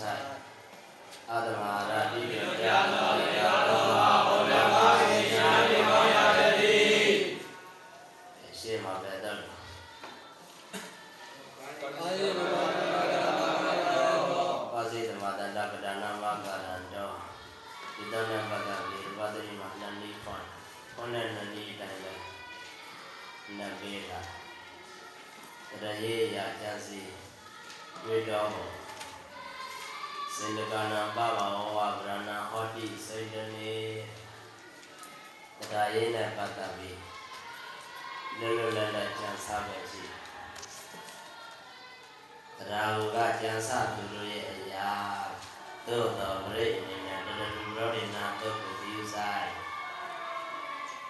ဆိုင်အာတမဟာရတိတွန်တဧကနောဘောဘောဓမ္မဝိညာဉ်ဘောရတိရှေ့မှာပဲတော့အာယုဘပါပါစေသမတန္တပဒနာမကာရံတောဒီတဏ္ဍပဒဝေဝတ္တိမနန္ဒီဖွန်ဖွန်တဲ့နန္ဒီတိုင်းလဲနတ်ပေးတာတရရေရာချမ်းစီတွေ့တော် စေတကနာပပဝဝဗရဏဟောတိစေတနေတရားရေးနဲ့ပတ်သက်ပြီးလွတ်လွတ်လပ်လပ်ကြံစားပဲရှိတယ်တရားဟုကကျန်ဆသူတို့ရဲ့အရာသို့တော်ပြိအနေနဲ့တရဏဘရောဒိနာတို့ကိုဒီဥဆိုင်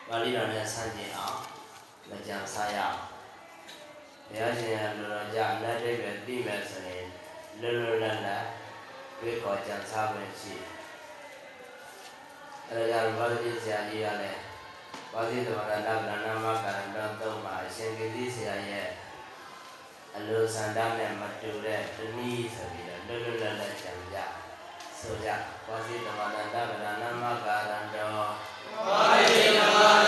ပါဠိတော်နဲ့ဆန့်ကျင်အောင်မကြံစားရအောင်ဘုရားရှင်ကလူတော်ကြလက်တွေပဲပြီးမဲ့ဆိုရင်လွတ်လွတ်လပ် လပ်ပြေခေါ်ကြံစားမယ်ရှိတယ်အဲဒါကြောင့်ဘာလို့ဒီဆရာကြီးကလည်းပါဠိတော်ကလည်းဗန္နမကရဏတော်သုံးပါအရှင်ဂတိဆရာရဲ့အလိုဆန္ဒနဲ့မတူတဲ့တနည်းဆိုပြီးတော့လွတ်လွတ်လပ်လပ်ကြံကြဆိုကြဝါစီတမန္တဗရဏမကာရံတောဝါယေနမလ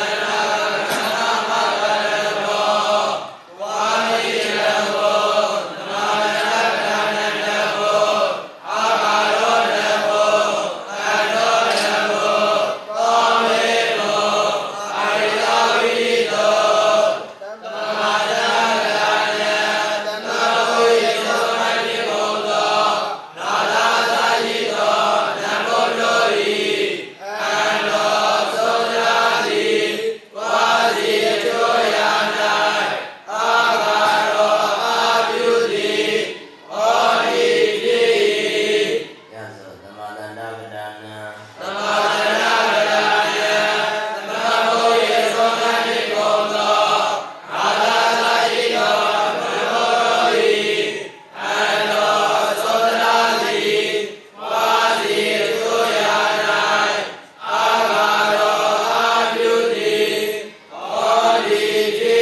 ဒီတိ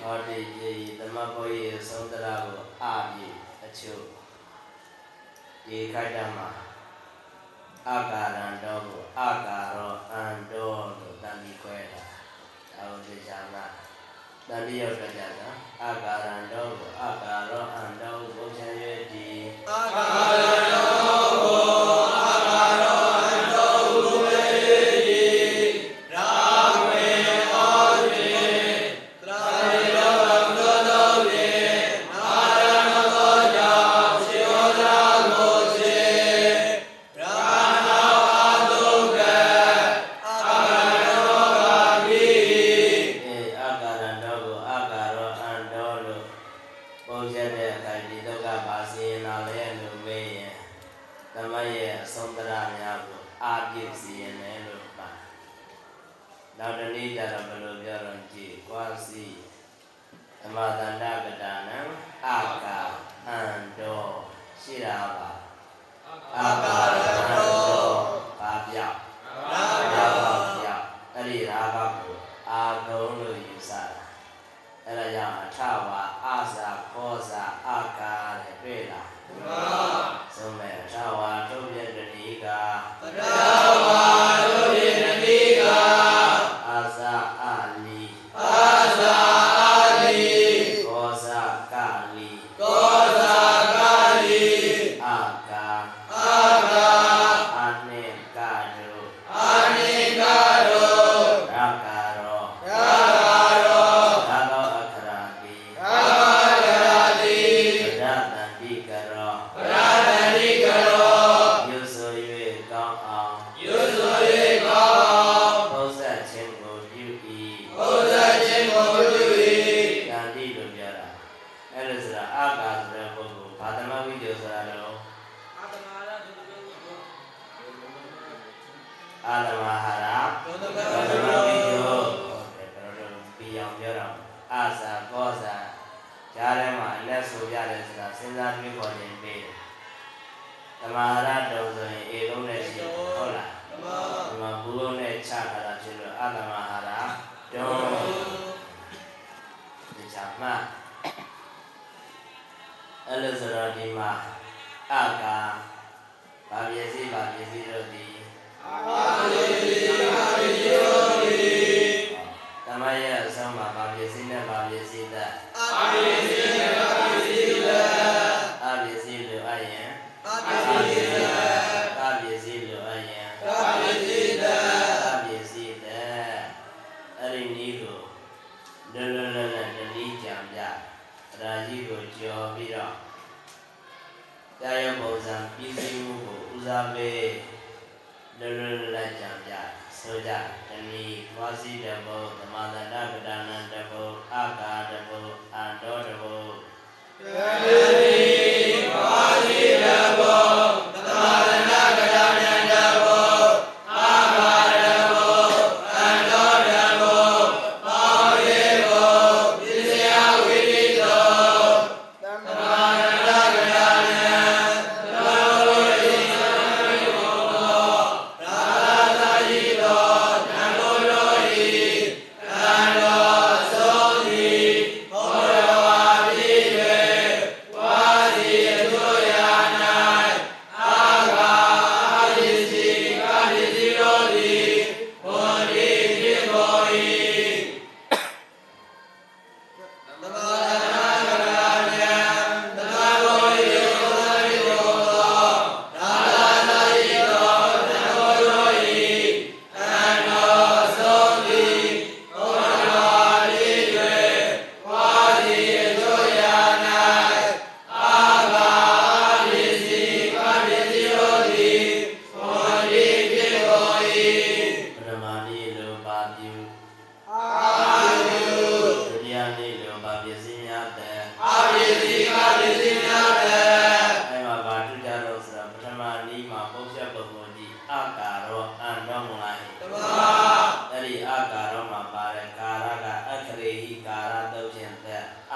ဟောတိယေသမဘောယေသုံးတရာကိုအာပြီအချုပ်ဒီခိုက်တမှာအာကာရံတောကိုအာကာရောအန္တောလို့တန်ပြီးခွဲတာဒါကိုသိချာမှာတန်ပြီးရောက်ကြကြတာအာကာရံတောကိုအာကာရောအန္တောကိုဘုရားရဲ့ဒီအာဃာရော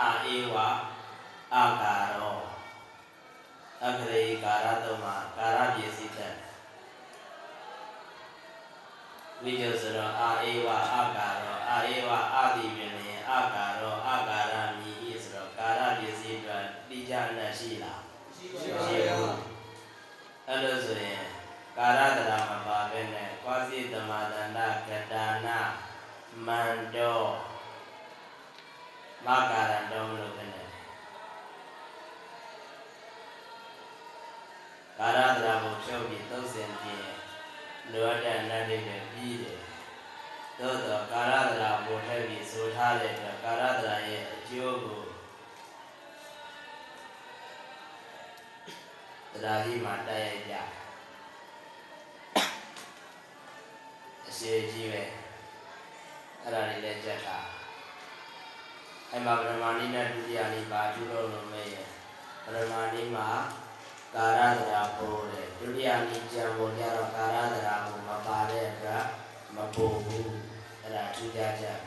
င့်တဲ့အာဧဝအာကာရောအခရေဟိကာရတုတ်မှာကာရပစ္စည်းတဲ့ဝိဇ္ဇဆိုတော့အာဧဝအာကာရောအာဧဝအာတိပင်လျင်အာကာရောအာကာရမြည်ဤဆိုတော့ကာရပစ္စည်းအတွက်တိကျနဲ့ရှိလားရှိပါဘူးအဲ့လိုဆိုရင်ကာရတရာမပါဘဲနဲ့ကွာစီတမတန္တကတာနာမန္တော မကာရံတော်မလို့ပဲနဲ့ကာရတရာကိုဖြုတ်ပြီးသုံးစင်ပြင်းလိုအပ်တဲ့နတ်တွေပဲပြီးတယ်သို့တော့ကာရတရာကိုထည့်ပြီးဆိုထားတဲ့အတွက်ကာရတရာရဲ့အကျိုးကိုတရားကြီးမှာတိုက်ရိုက်ကြအစီအကြီးပဲအဲ့ဒါလေးလည်းကြက်တာ အဲ့မှာဗြဟ္မာနိနဲ့ဒုတိယနိပါကျူလို့လို့မဲ့ရဲ့ဗြဟ္မာနိမှာကာရတရာပို့တယ်ဒုတိယနိကြံပေါ်ကြတော့ကာရတရာကိုမပါတဲ့အတွက်မပို့ဘူးအဲ့ဒါထူးခြားချက်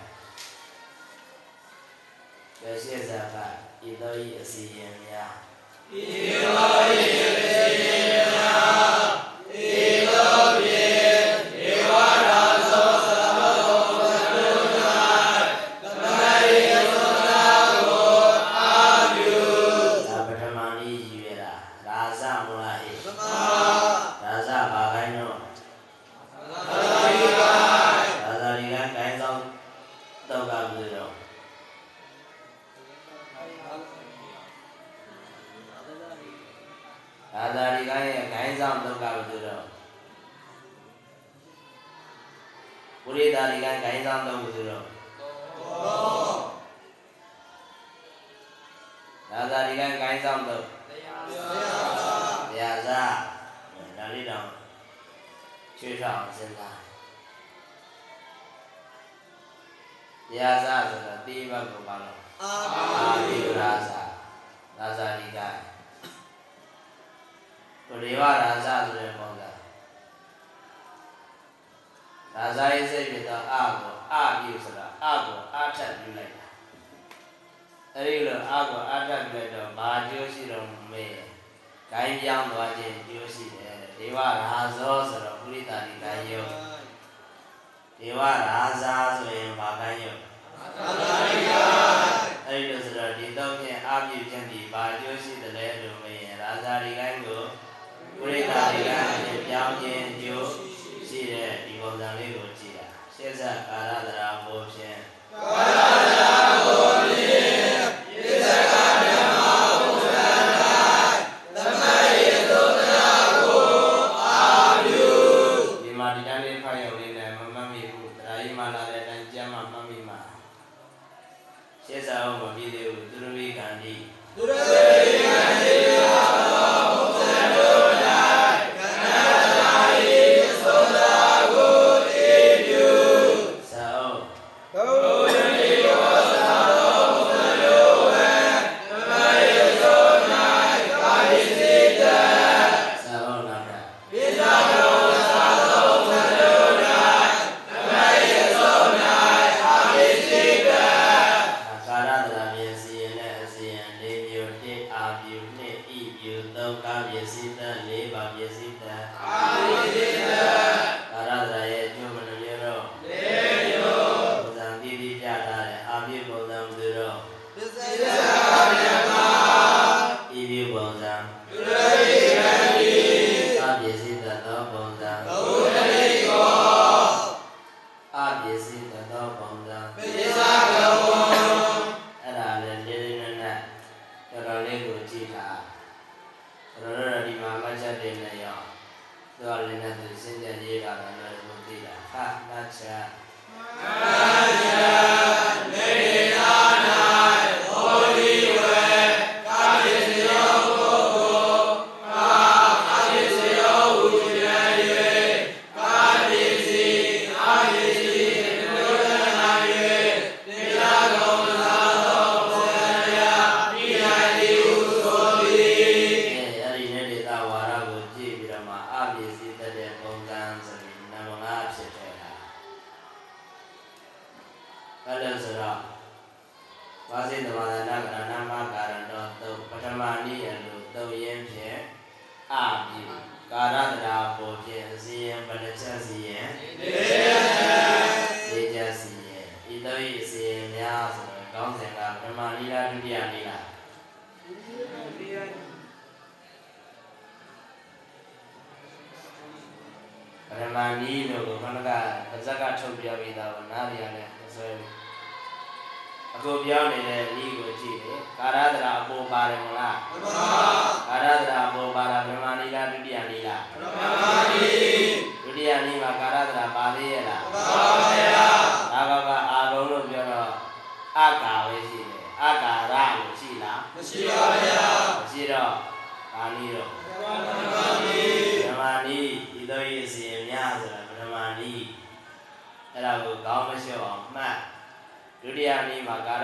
ပဲရှိစကဤတော်ဤအစီရင်များဒါ ရာဇာရဲ့စိတ်ဖြစ်တော့အာကိုအာပြုဆိုတော့အာကိုအာထပ်ပြုလိုက်တာအဲ့ဒီလိုအာကိုအာထပ်ပြုလိုက်တော့ဘာကျိုးရှိတော့မေးဂိုင်းပြောင်းသွားခြင်းအကျိုးရှိတယ်တဲ့ဒေဝရာဇောဆိုတော့ပုရိသတိဂိုင်းယုတ်ဒေဝရာဇာဆိုရင်ဘာဂိုင်းယုတ်အဲ့ဒီလိုဆိုတော့ဒီတော့ဖြင့်အပြည့်ဖြင့်ဒီဘာအကျိုးရှိတယ်လဲလို့မေးရင်ရာဇာဒီဂိုင်းကိုပုရိသတိဂိုင်းဖြင့်ပြောင်းခြင်းအကျိုးရှိတဲ့ဒီ ပုံစံလေးကိုကြည့်တာရှေ့ဆက်ကာရသရာဘို့ဖြင့်ဒီ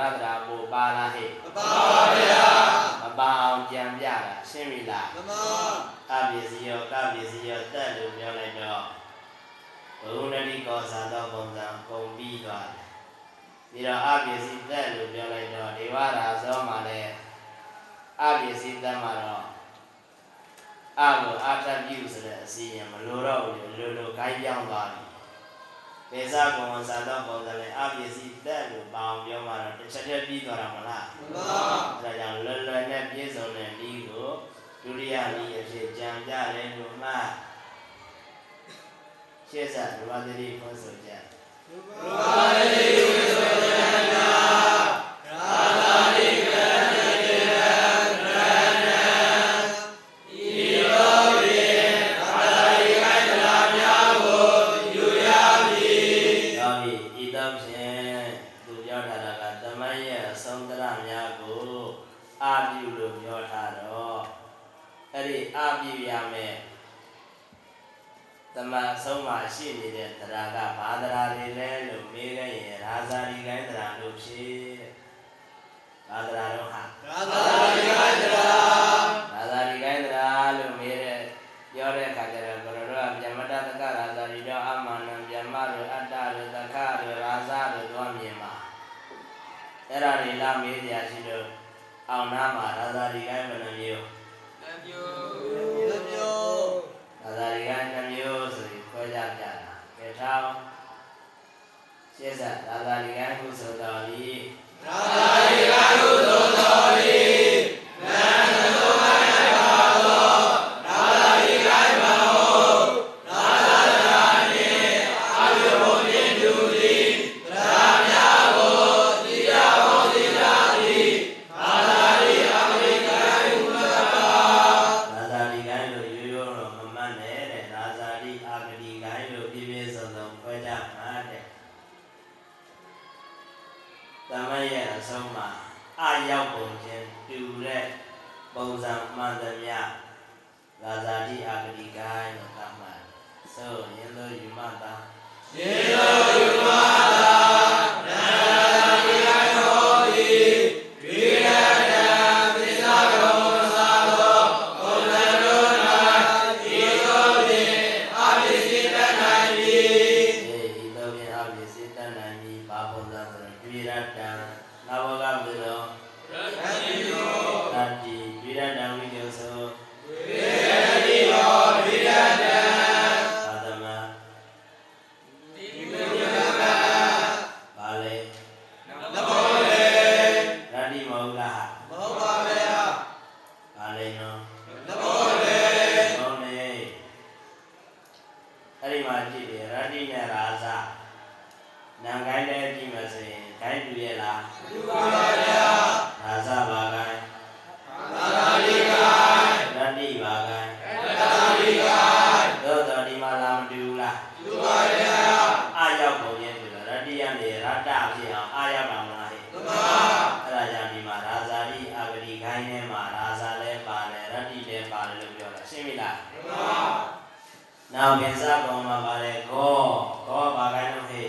ရတရာပူပါလားဟဲ့မပါပါဗျာမပါအောင်ကြံပြတာရှင်းပြီလားဓမ္မအပစ္စည်းရောကပစ္စည်းရောတက်လို့ပြောလိုက်တော့ဘုံနတိကောဇာတော့ပုံစံပုံပြီးသွားတယ်ပြီးတော့အပစ္စည်းတက်လို့ပြောလိုက်တော့ဒေဝရာဇောမှာလည်းအပစ္စည်းတက်မှာတော့အကိုအာထပြုဆိုတဲ့အစီရင်မလိုတော့ဘူးလေလိုလိုကိုင်းပြောင်းသွားပြီ ပေစာကုံဝန်စာတော့ပုံစံနဲ့အပစ္စည်းတက်လို့ပေါအောင်ပြောမှတော့တစ်ချက်တည်းပြီးသွားတာမလားဓမ္မအဲဒါကြောင့်လွယ်လွယ်နဲ့ပြည့်စုံတဲ့ဤကိုဒုတိယဤအဖြစ်ကြံပြတယ်လို့မှရှေ့ဆက်ဒုဝတိရိဖွင့်ဆိုကြဘာလေဝိသောယနာ မှန်ဆုံးမှရှိနေတဲ့တရားကဘာတရားတွေလဲလို့မေးခဲ့ရင်ရာဇာတိလိုင်းတရားလို့ဖြေတဲ့ဘာတရားတော့ဟာရာဇာတိလိုင်းတရားရာဇာတိလိုင်းတရားလို့မေးတဲ့ပြောတဲ့အခါကျတော့ဘုရားတို့ကမြမတတကရာဇာတိတော့အမှန်နဲ့မြမတို့အတ္တတို့သခတို့ရာဇာတို့တော့မြင်ပါအဲ့ဒါတွေလာမေးကြရှိတော့အောင်နာမှာရာဇာတိလိုင်းမနှမျိုးနှမျိုးနှမျိုးရာဇာတိလိုင်းနှမျိုးဆို ကြပြတာကေထောင်းရှင်းစသာသာလိကံကုသိုလ်တော်ဤသာသာလိကံကုသိုလ် 只有您乐于万。 လို့ပြောတာရှင်းပြီလားမှန်ပါနောက်ကိစ္စပေါ်မှာပါလေကောကောပါကိုင်းလို့ဟဲ့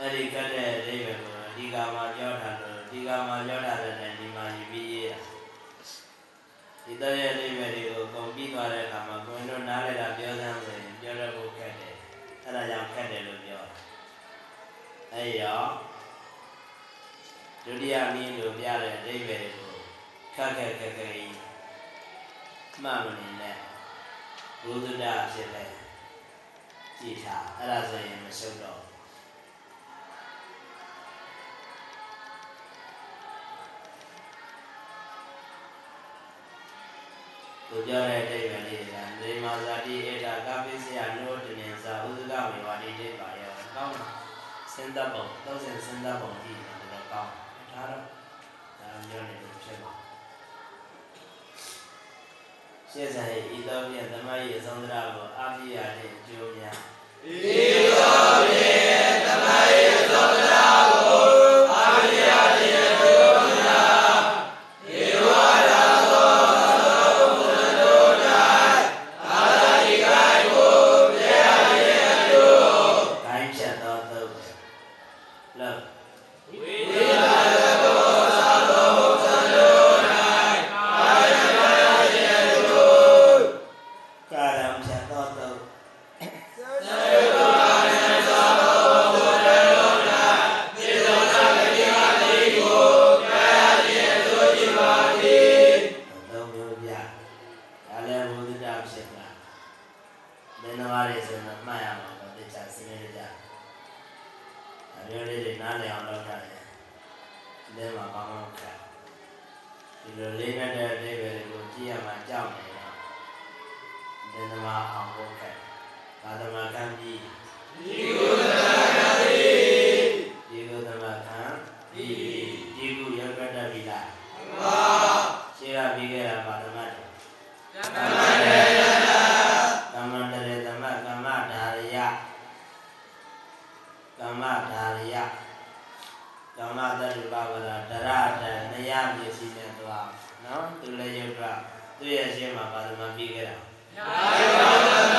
အဲ့ဒီကတ်တဲ့အလေးပဲကိုဒီကမှာပြောတာလို့ဒီကမှာပြောတာတဲ့ဒီမှာယူပြီးရေးတာဒီတော့ရဲ့လေးပဲတွေကိုကုန်ပြီးသွားတဲ့အခါမှာကိုယ်တို့နားလဲတာပြောစမ်းဆိုရင်ပြောရဖို့ခက်တယ်အဲ့ဒါကြောင့်ခက်တယ်လို့ပြောတာအဲ့ရောဒုတိယနည်းလို့ပြတဲ့အလေးပဲတွေကိုခက်ခက်ခက်ခက်ကြီးမှတ်မနေနဲ့ဘုဒ္ဓတာဖြစ်တယ်ကြည်ထားအဲ့ဒါဆိုရင်မရှုပ်တော့ သူပြောတဲ့အတိတ်ပဲလေးကဒေမာဇာတိဧတာကပိစယနောတနေဇာဥဒကမေဝတိတိပါရောကောင်းလားစဉ်းသက်ပုံသုံးစင်စဉ်းသက်ပုံကြည့်တယ်တော့ကောင်းဒါတော့ဒါပြောနေလို့ဖြစ်ပါရှေ့ဆိုင်ဤတော်ပြန်ဓမ္မရဲ့အဆုံးသရကိုအာပိယတဲ့အကျိုးများဤသောဖြင့် တနယပစ္စည်းနဲ့သွားနော်သူလည်းယုတ်ကသူ့ရဲ့ရှင်းမှာပါသမပြီးခဲ့တာယာယောသမ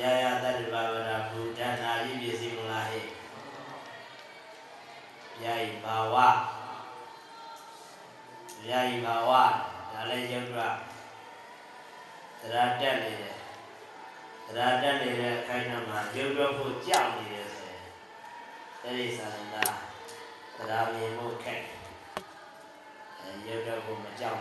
ယာယတတ္တဘဝရဘူတနာဤပစ္စည်းမလားဟဲ့ယာယဘာဝယာယဘာဝဒါလည်းယုတ်ကဒရတက်နေတယ်တရားတက်နေတဲ့အခိုင်အမာရုပ်တော့ဖို့ကြောက်နေတယ်ဆိုရင်အဲဒီသာသနာတရားမြင်ဖို့ခက်အဲ ရုပ်တော့ဖို့မကြောက်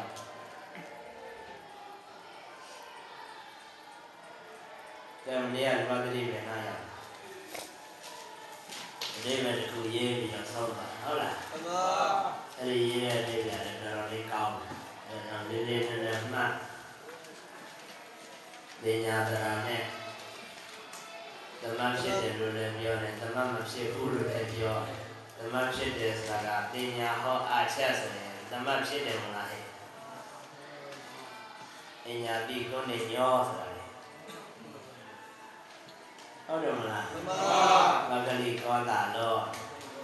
ကဲမနေ့ကဘာတိပဲနားရဒီမဲ့တစ်ခုရေးပြီးတော့ဆောင်းတာဟုတ်လားသမအဲ့ဒီရေးတဲ့အိဗယ်လည်းတော်တော်လေးကောင်းတယ်အဲတော့လေးလေးနည်းနည်းမှတ်ပညာသရာနဲ့သမဖြစ်တယ်လို့လည်းပြောတယ်သမမဖြစ်ဘူးလို့လည်းပြောတယ်သမဖြစ်တယ်ဆိုတာကပညာဟောအားချက်ဆိုရင် သမဖြစ်တယ်မလားဟဲ့ပညာပြီးကိုယ်နဲ့ညောဆိုတာလေဟုတ်တယ်မလားသမမဂလိကောတာတော့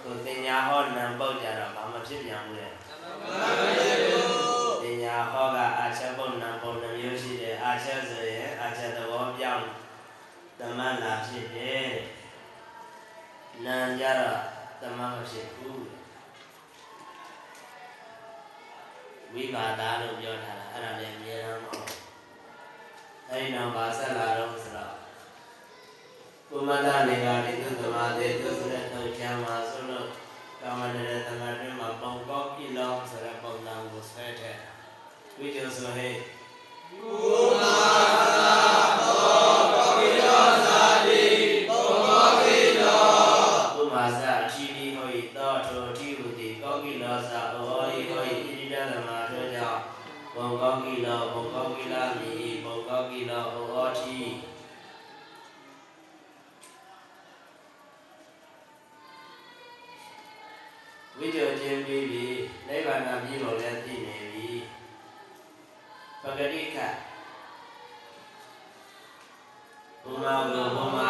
ကိုပညာဟောနံပုတ်ကြတော့ဘာမှဖြစ်ပြန်ဘူးလေသမယေတုပညာဟောကအာချက်ပုံနံပုံနှမျိုးရှိတယ်အာချက်ဆိုရင်အာချက်သဘောပြောင်းသမန်လာဖြစ်တယ်နံကြတော့သမန်မဖြစ်ဘူး ဝိပါဒလို့ပြောထားတာအဲ့ဒါလည်းအများအားမဟုတ်အဲ့ဒီတော့ဗာဆက်လာတော့ဆိုတော့ကုမန္တနေကတိသုသမာတေသုဆိုတဲ့ထုတ်ချမ်းမှာဆိုလို့ကာမတေသမတွင်မှာပုံကောကိလောဆိုတဲ့ပုံစံကိုဆွဲထည့်ဝိကျဆိုဟဲ့ကုမာ ပြီးပြီနိဗ္ဗာန်မြင်လို့လည်းသိနေပြီပဂတိကဘုမာဘုမာ